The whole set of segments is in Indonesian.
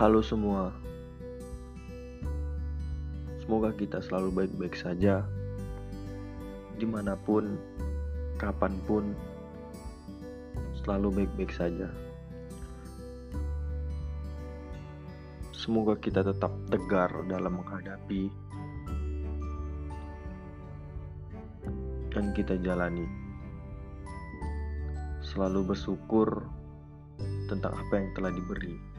Halo semua, semoga kita selalu baik-baik saja, di mana pun, kapan pun, selalu baik-baik saja. Semoga kita tetap tegar dalam menghadapi yang kita jalani. Selalu bersyukur tentang apa yang telah diberi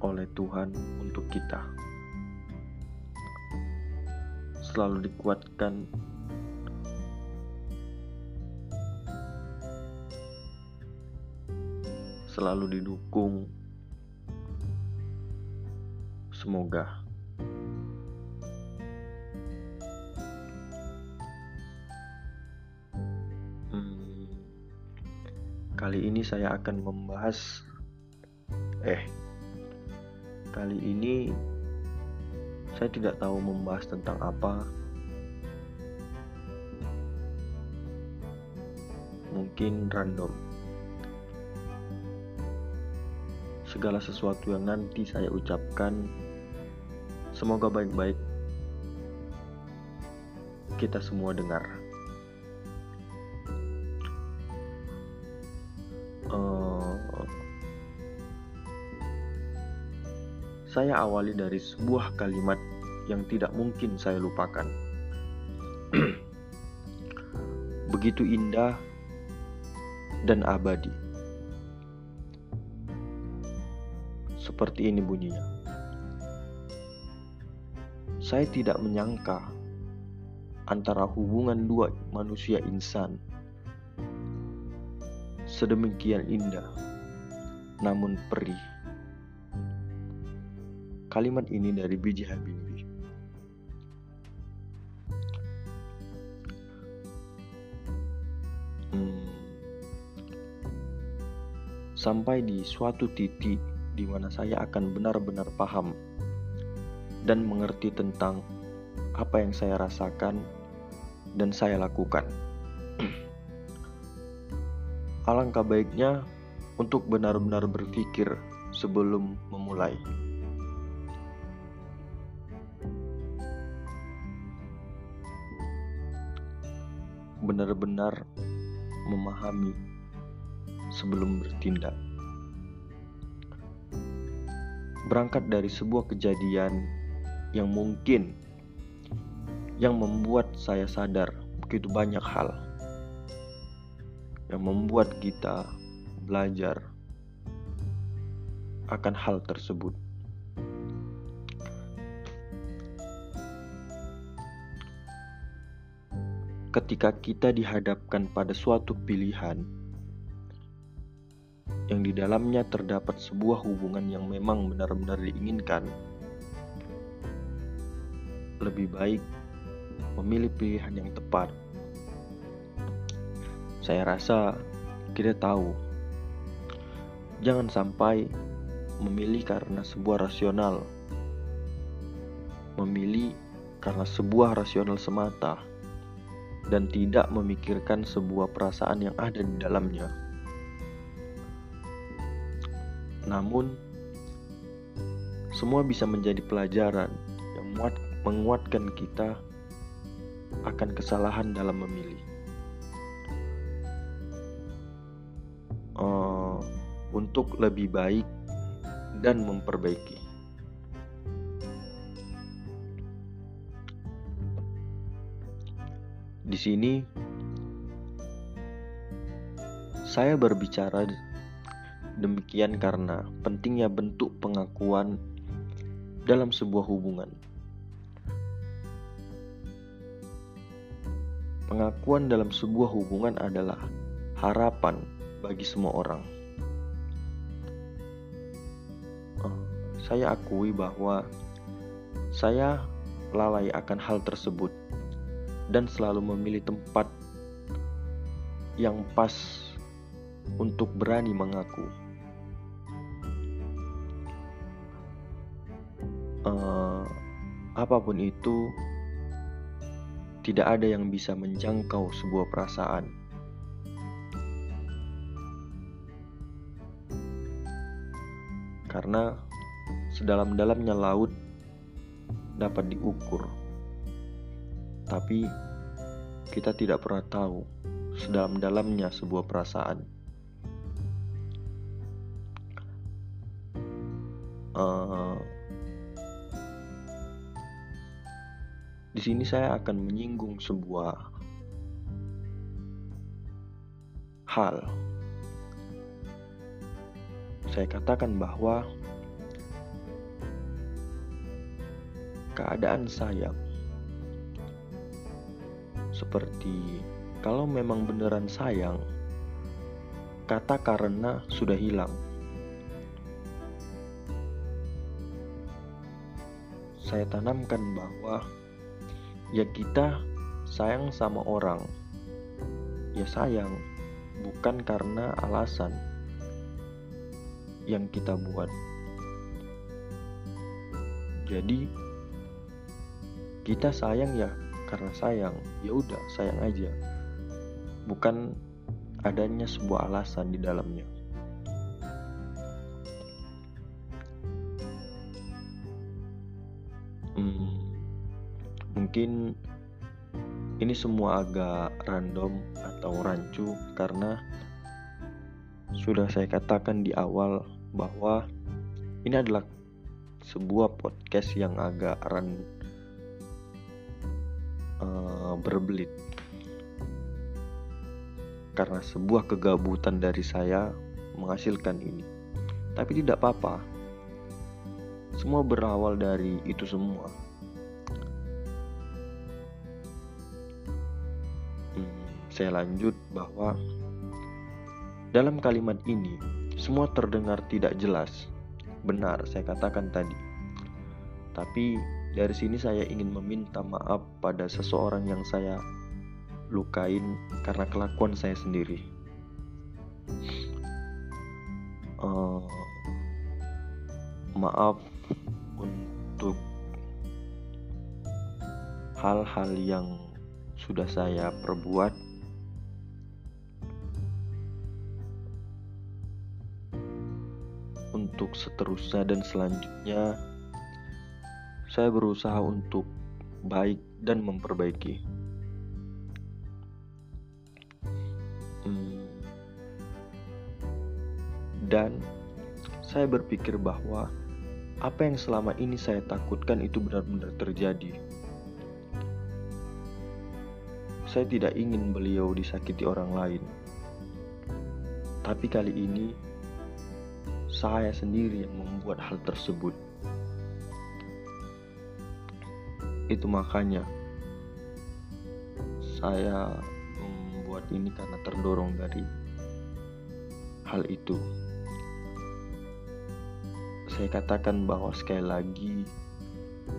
oleh Tuhan untuk kita. Selalu dikuatkan selalu didukung. Semoga hmm, kali ini saya akan membahas, eh, kali ini saya tidak tahu membahas tentang apa. Mungkin random. segala sesuatu yang nanti saya ucapkan. Semoga baik-baik kita semua dengar. Saya awali dari sebuah kalimat yang tidak mungkin saya lupakan. Begitu indah dan abadi. Seperti ini bunyinya. Saya tidak menyangka antara hubungan dua manusia insan sedemikian indah, namun perih. Kalimat ini dari Biji Habibie. Hmm. Sampai di suatu titik di mana saya akan benar-benar paham dan mengerti tentang apa yang saya rasakan dan saya lakukan. Alangkah baiknya untuk benar-benar berpikir sebelum memulai. Benar-benar memahami sebelum bertindak berangkat dari sebuah kejadian yang mungkin yang membuat saya sadar begitu banyak hal yang membuat kita belajar akan hal tersebut. Ketika kita dihadapkan pada suatu pilihan, yang di dalamnya terdapat sebuah hubungan yang memang benar-benar diinginkan, lebih baik memilih pilihan yang tepat. Saya rasa kita tahu, jangan sampai memilih karena sebuah rasional, memilih karena sebuah rasional semata, dan tidak memikirkan sebuah perasaan yang ada di dalamnya. Namun, semua bisa menjadi pelajaran yang menguatkan kita akan kesalahan dalam memilih. Uh, untuk lebih baik dan memperbaiki. Di sini, saya berbicara Demikian karena pentingnya bentuk pengakuan dalam sebuah hubungan. Pengakuan dalam sebuah hubungan adalah harapan bagi semua orang. Eh, saya akui bahwa saya lalai akan hal tersebut dan selalu memilih tempat yang pas untuk berani mengaku. uh, apa pun itu, tidak ada yang bisa menjangkau sebuah perasaan. karena sedalam-dalamnya laut dapat diukur, tapi kita tidak pernah tahu sedalam-dalamnya sebuah perasaan. Uh, di sini saya akan menyinggung sebuah hal. Saya katakan bahwa keadaan sayang seperti kalau memang beneran sayang, kata karena sudah hilang. Saya tanamkan bahwa ya kita sayang sama orang, ya sayang bukan karena alasan yang kita buat. Jadi kita sayang ya karena sayang, ya udah sayang aja bukan adanya sebuah alasan di dalamnya. Hmm, mungkin ini semua agak random atau rancu karena sudah saya katakan di awal bahwa ini adalah sebuah podcast yang agak ran uh, berbelit karena sebuah kegabutan dari saya menghasilkan ini. Tapi tidak apa-apa. Semua berawal dari itu semua. Hmm, saya lanjut bahwa dalam kalimat ini semua terdengar tidak jelas. Benar, saya katakan tadi. Tapi dari sini saya ingin meminta maaf pada seseorang yang saya lukain karena kelakuan saya sendiri. Uh, maaf untuk hal-hal yang sudah saya perbuat. Untuk seterusnya dan selanjutnya, saya berusaha untuk baik dan memperbaiki. Dan saya berpikir bahwa apa yang selama ini saya takutkan itu benar-benar terjadi. Saya tidak ingin beliau disakiti orang lain. Tapi kali ini saya sendiri yang membuat hal tersebut. Itu makanya saya membuat ini karena terdorong dari hal itu saya katakan bahwa sekali lagi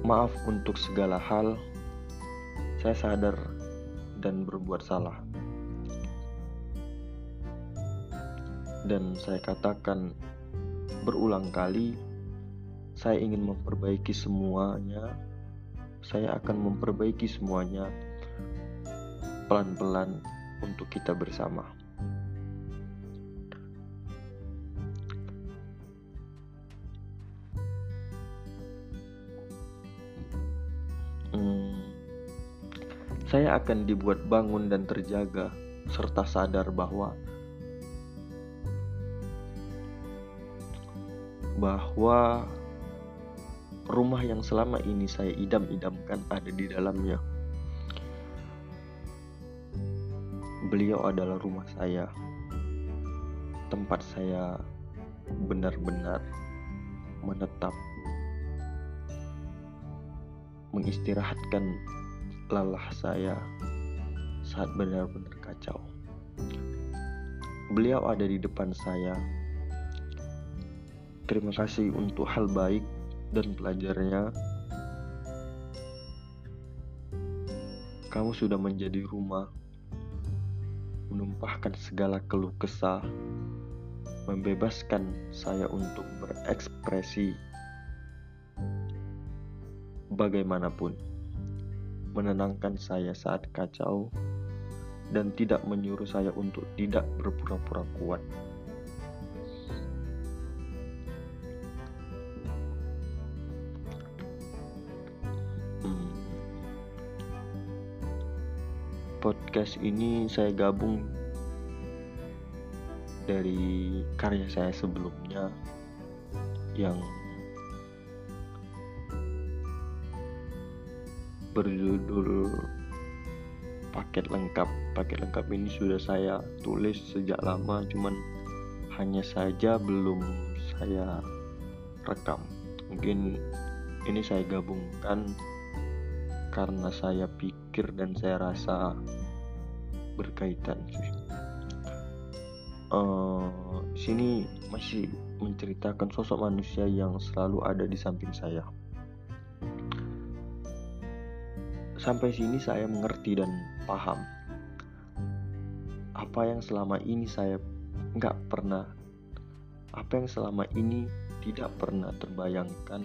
maaf untuk segala hal. Saya sadar dan berbuat salah. Dan saya katakan berulang kali saya ingin memperbaiki semuanya. Saya akan memperbaiki semuanya pelan-pelan untuk kita bersama. saya akan dibuat bangun dan terjaga, serta sadar bahwa bahwa rumah yang selama ini saya idam-idamkan ada di dalamnya. Beliau adalah rumah saya, tempat saya benar-benar menetap, mengistirahatkan lelah saya saat benar-benar kacau. Beliau ada di depan saya. Terima kasih untuk hal baik dan pelajarnya. Kamu sudah menjadi rumah, menumpahkan segala keluh kesah, membebaskan saya untuk berekspresi bagaimanapun menenangkan saya saat kacau, dan tidak menyuruh saya untuk tidak berpura-pura kuat. Podcast ini saya gabung dari karya saya sebelumnya yang berjudul paket lengkap. Paket lengkap ini sudah saya tulis sejak lama cuman hanya saja belum saya rekam. Mungkin ini saya gabungkan karena saya pikir dan saya rasa berkaitan sih. Uh, sini masih menceritakan sosok manusia yang selalu ada di samping saya. Sampai sini saya mengerti dan paham. Apa yang selama ini saya nggak pernah, apa yang selama ini tidak pernah terbayangkan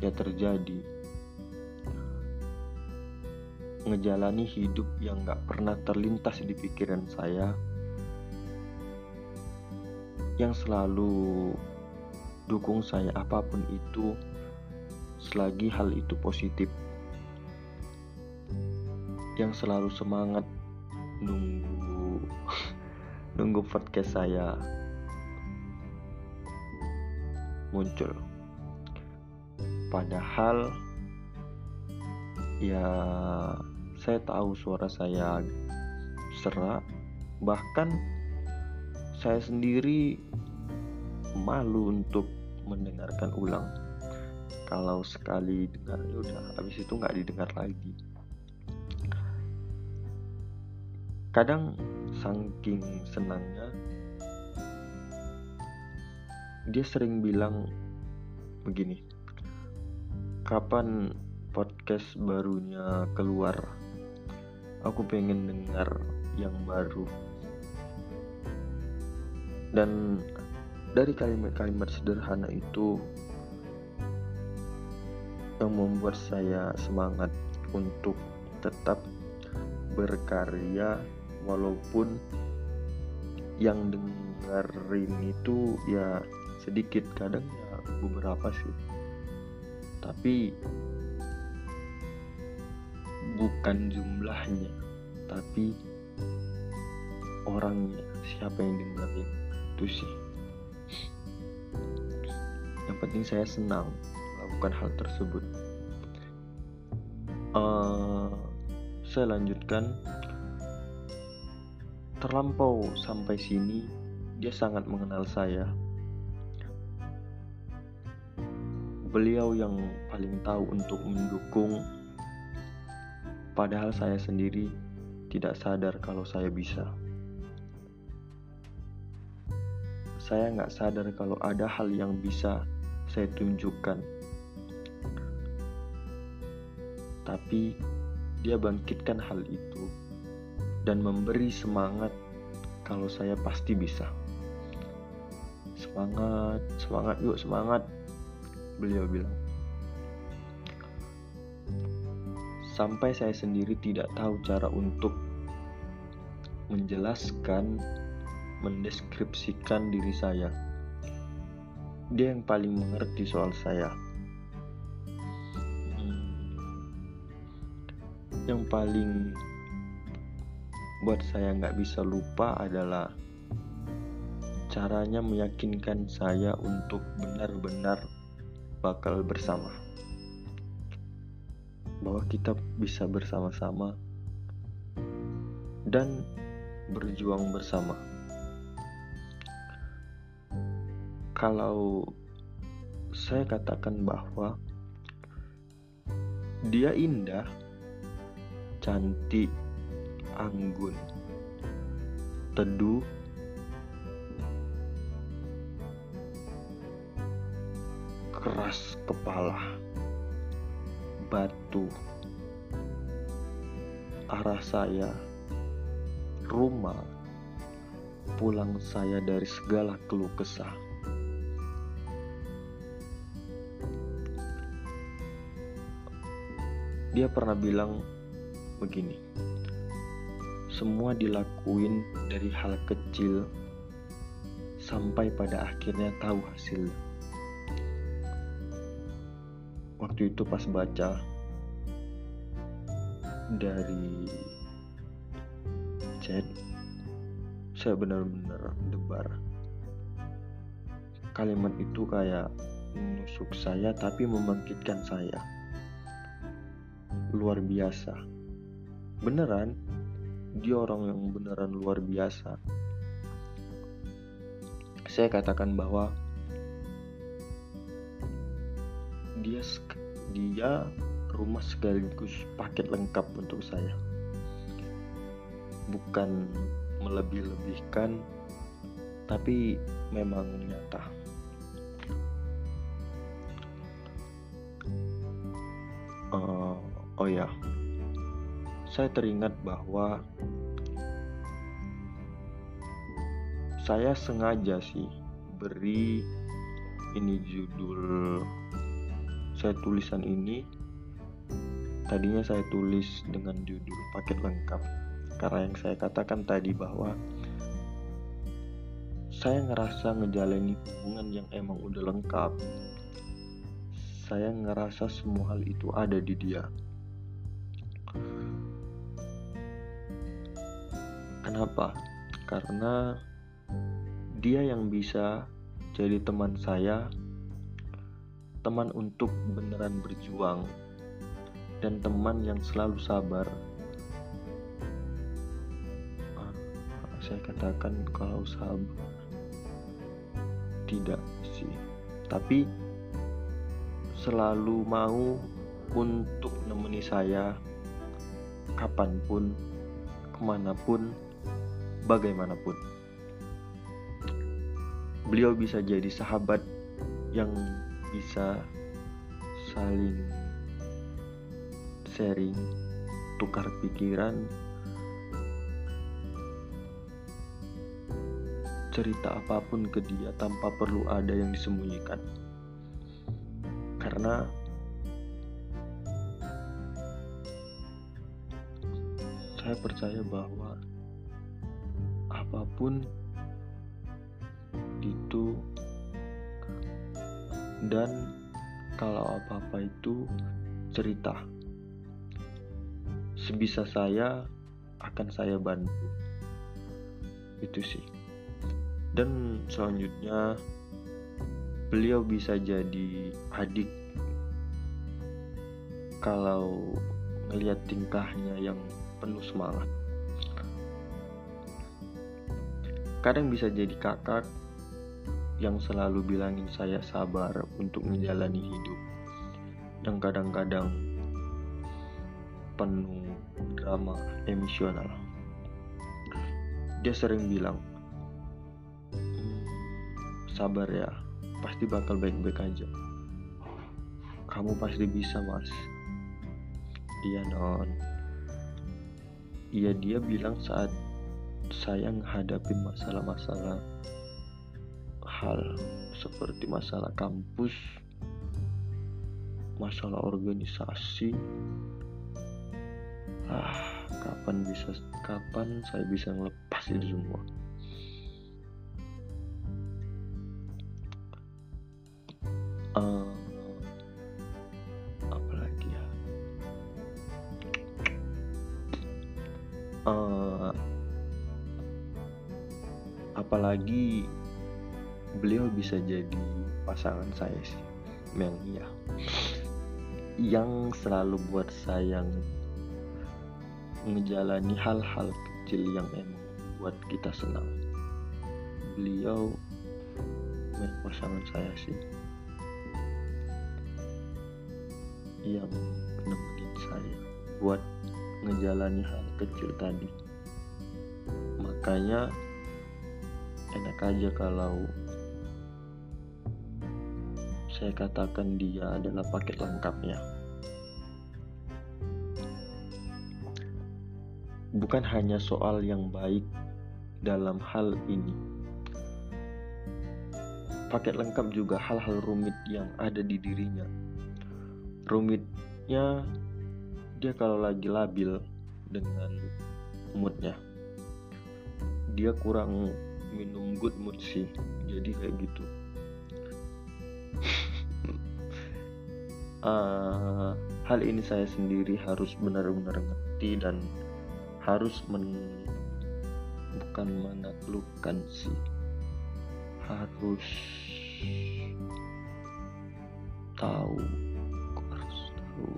ya terjadi. Ngejalani hidup yang nggak pernah terlintas di pikiran saya, yang selalu dukung saya apa pun itu selagi hal itu positif yang selalu semangat nunggu nunggu podcast saya muncul. Padahal ya saya tahu suara saya serak, bahkan saya sendiri malu untuk mendengarkan ulang. Kalau sekali dengar ya udah habis itu nggak didengar lagi. kadang saking senangnya dia sering bilang begini kapan podcast barunya keluar. Aku pengen dengar yang baru. Dan dari kalimat-kalimat sederhana itu yang membuat saya semangat untuk tetap berkarya walaupun yang dengerin itu ya sedikit kadang ya beberapa sih. Tapi bukan jumlahnya tapi orangnya. Siapa yang dengerin itu sih. Yang penting saya senang melakukan hal tersebut. Uh, saya lanjutkan. Terlampau sampai sini, dia sangat mengenal saya. Beliau yang paling tahu untuk mendukung, padahal saya sendiri tidak sadar kalau saya bisa. Saya nggak sadar kalau ada hal yang bisa saya tunjukkan. Tapi dia bangkitkan hal itu dan memberi semangat kalau saya pasti bisa. Semangat, semangat yuk semangat, beliau bilang. Sampai saya sendiri tidak tahu cara untuk menjelaskan, mendeskripsikan diri saya. Dia yang paling mengerti soal saya. Hmm. Yang paling buat saya nggak bisa lupa adalah caranya meyakinkan saya untuk benar-benar bakal bersama bahwa kita bisa bersama-sama dan berjuang bersama. Kalau saya katakan bahwa dia indah cantik anggun teduh keras kepala batu. Arah saya rumah. Pulang saya dari segala keluh kesah. Dia pernah bilang begini semua dilakuin dari hal kecil sampai pada akhirnya tahu hasil. Waktu itu pas baca dari chat saya benar-benar debar. Kalimat itu kayak menusuk saya tapi membangkitkan saya. Luar biasa. Beneran dia orang yang beneran luar biasa. Saya katakan bahwa dia dia rumah sekaligus paket lengkap untuk saya. Bukan melebih-lebihkan tapi memang nyata. Uh, oh ya saya teringat bahwa saya sengaja sih beri ini judul saya tulisan ini tadinya saya tulis dengan judul paket lengkap. Karena yang saya katakan tadi bahwa saya ngerasa ngejalani hubungan yang emang udah lengkap. Saya ngerasa semua hal itu ada di dia. Kenapa? Karena dia yang bisa jadi teman saya teman untuk beneran berjuang dan teman yang selalu sabar. Saya katakan kalau sabar. Tidak sih. Tapi selalu mau untuk nemeni saya kapan pun ke mana pun bagaimanapun. Beliau bisa jadi sahabat yang bisa saling sharing tukar pikiran cerita apa pun ke dia tanpa perlu ada yang disembunyikan. Karena saya percaya bahwa apa pun itu dan kalau apa-apa itu cerita. Sebisa saya akan saya bantu. Itu sih. Dan selanjutnya beliau bisa jadi adik. Kalau melihat tingkahnya yang penuh semangat. Kadang bisa jadi kakak yang selalu bilangin saya sabar untuk menjalani hidup. Yang kadang-kadang penuh drama emosional. Dia sering bilang sabar ya pasti bakal baik-baik aja. Kamu pasti bisa mas. Iya non iya dia bilang saat saya menghadapi masalah-masalah hal seperti masalah kampus masalah organisasi. Ah kapan bisa kapan saya bisa ngelepas itu semua? Uh, apa lagi ya? Apalagi beliau bisa jadi pasangan saya sih ya yang selalu buat saya menjalani hal-hal kecil yang emang buat kita senang. Beliau pasangan saya sih. Yang nemenin saya buat ngejalani hal kecil tadi. Makanya enak aja kalau saya katakan dia adalah paket lengkapnya. Bukan hanya soal yang baik dalam hal ini. Paket lengkap juga hal-hal rumit yang ada di dirinya. Rumitnya dia kalau lagi labil dengan moodnya. Dia kurang minum good mood sih jadi kayak gitu uh, hal ini saya sendiri harus benar-benar ngerti dan harus men bukan menaklukkan sih. Harus tahu harus tahu.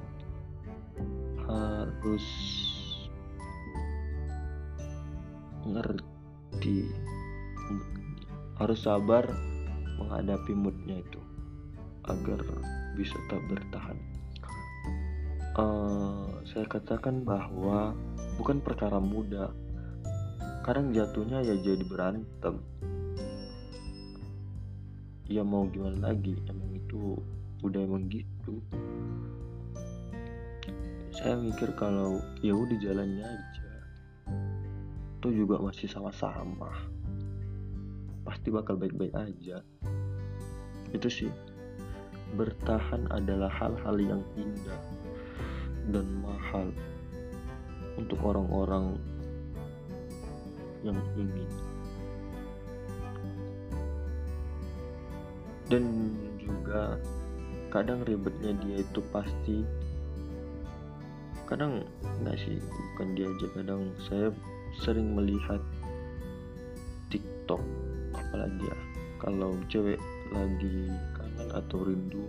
Harus ngerti harus sabar menghadapi moodnya itu agar bisa tak bertahan. Uh, saya katakan bahwa bukan perkara mudah. Kadang jatuhnya ya jadi berantem. Ya mau gimana lagi emang itu udah emang gitu. Saya mikir kalau ya udah jalannya aja itu juga masih sama-sama. Pasti bakal baik-baik aja. Itu sih bertahan adalah hal-hal yang indah dan mahal untuk orang-orang yang ingin. Dan juga kadang ribetnya dia itu pasti kadang nggak sih bukan dia aja kadang saya sering melihat TikTok apalagi ya kalau cewek lagi kangen atau rindu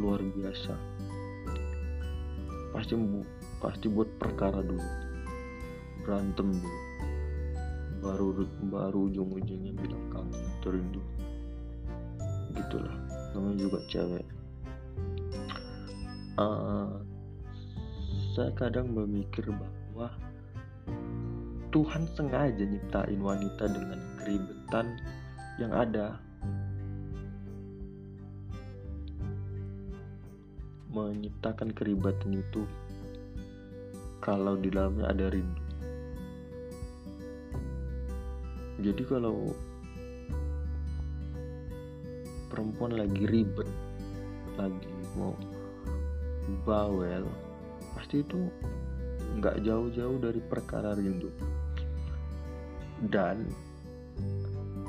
luar biasa. Pasti pasti buat perkara dulu. Berantem dulu. Baru baru ujung-ujungnya bilang kangen atau rindu. Gitulah. Namanya juga cewek. Uh, saya kadang berpikir bahwa Tuhan sengaja nyiptain wanita dengan keribetan yang ada menciptakan keribatan itu kalau di dalamnya ada rindu. Jadi kalau perempuan lagi ribet lagi mau bawel pasti itu nggak jauh-jauh dari perkara rindu. Dan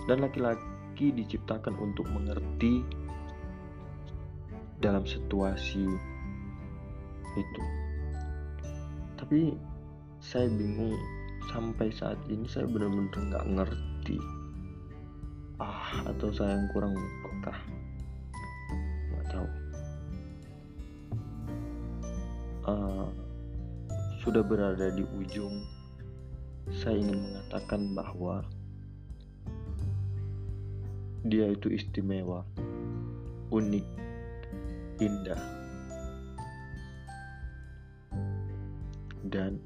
dan laki-laki diciptakan untuk mengerti dalam situasi itu. Tapi saya bingung sampai saat ini saya benar-benar nggak ngerti. Ah atau saya yang kurang peka nggak tahu. Uh, sudah berada di ujung. Saya ingin mengatakan bahwa dia itu istimewa unik indah. Dan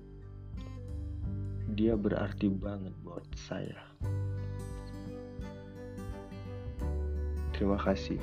dia berarti banget buat saya. Terima kasih.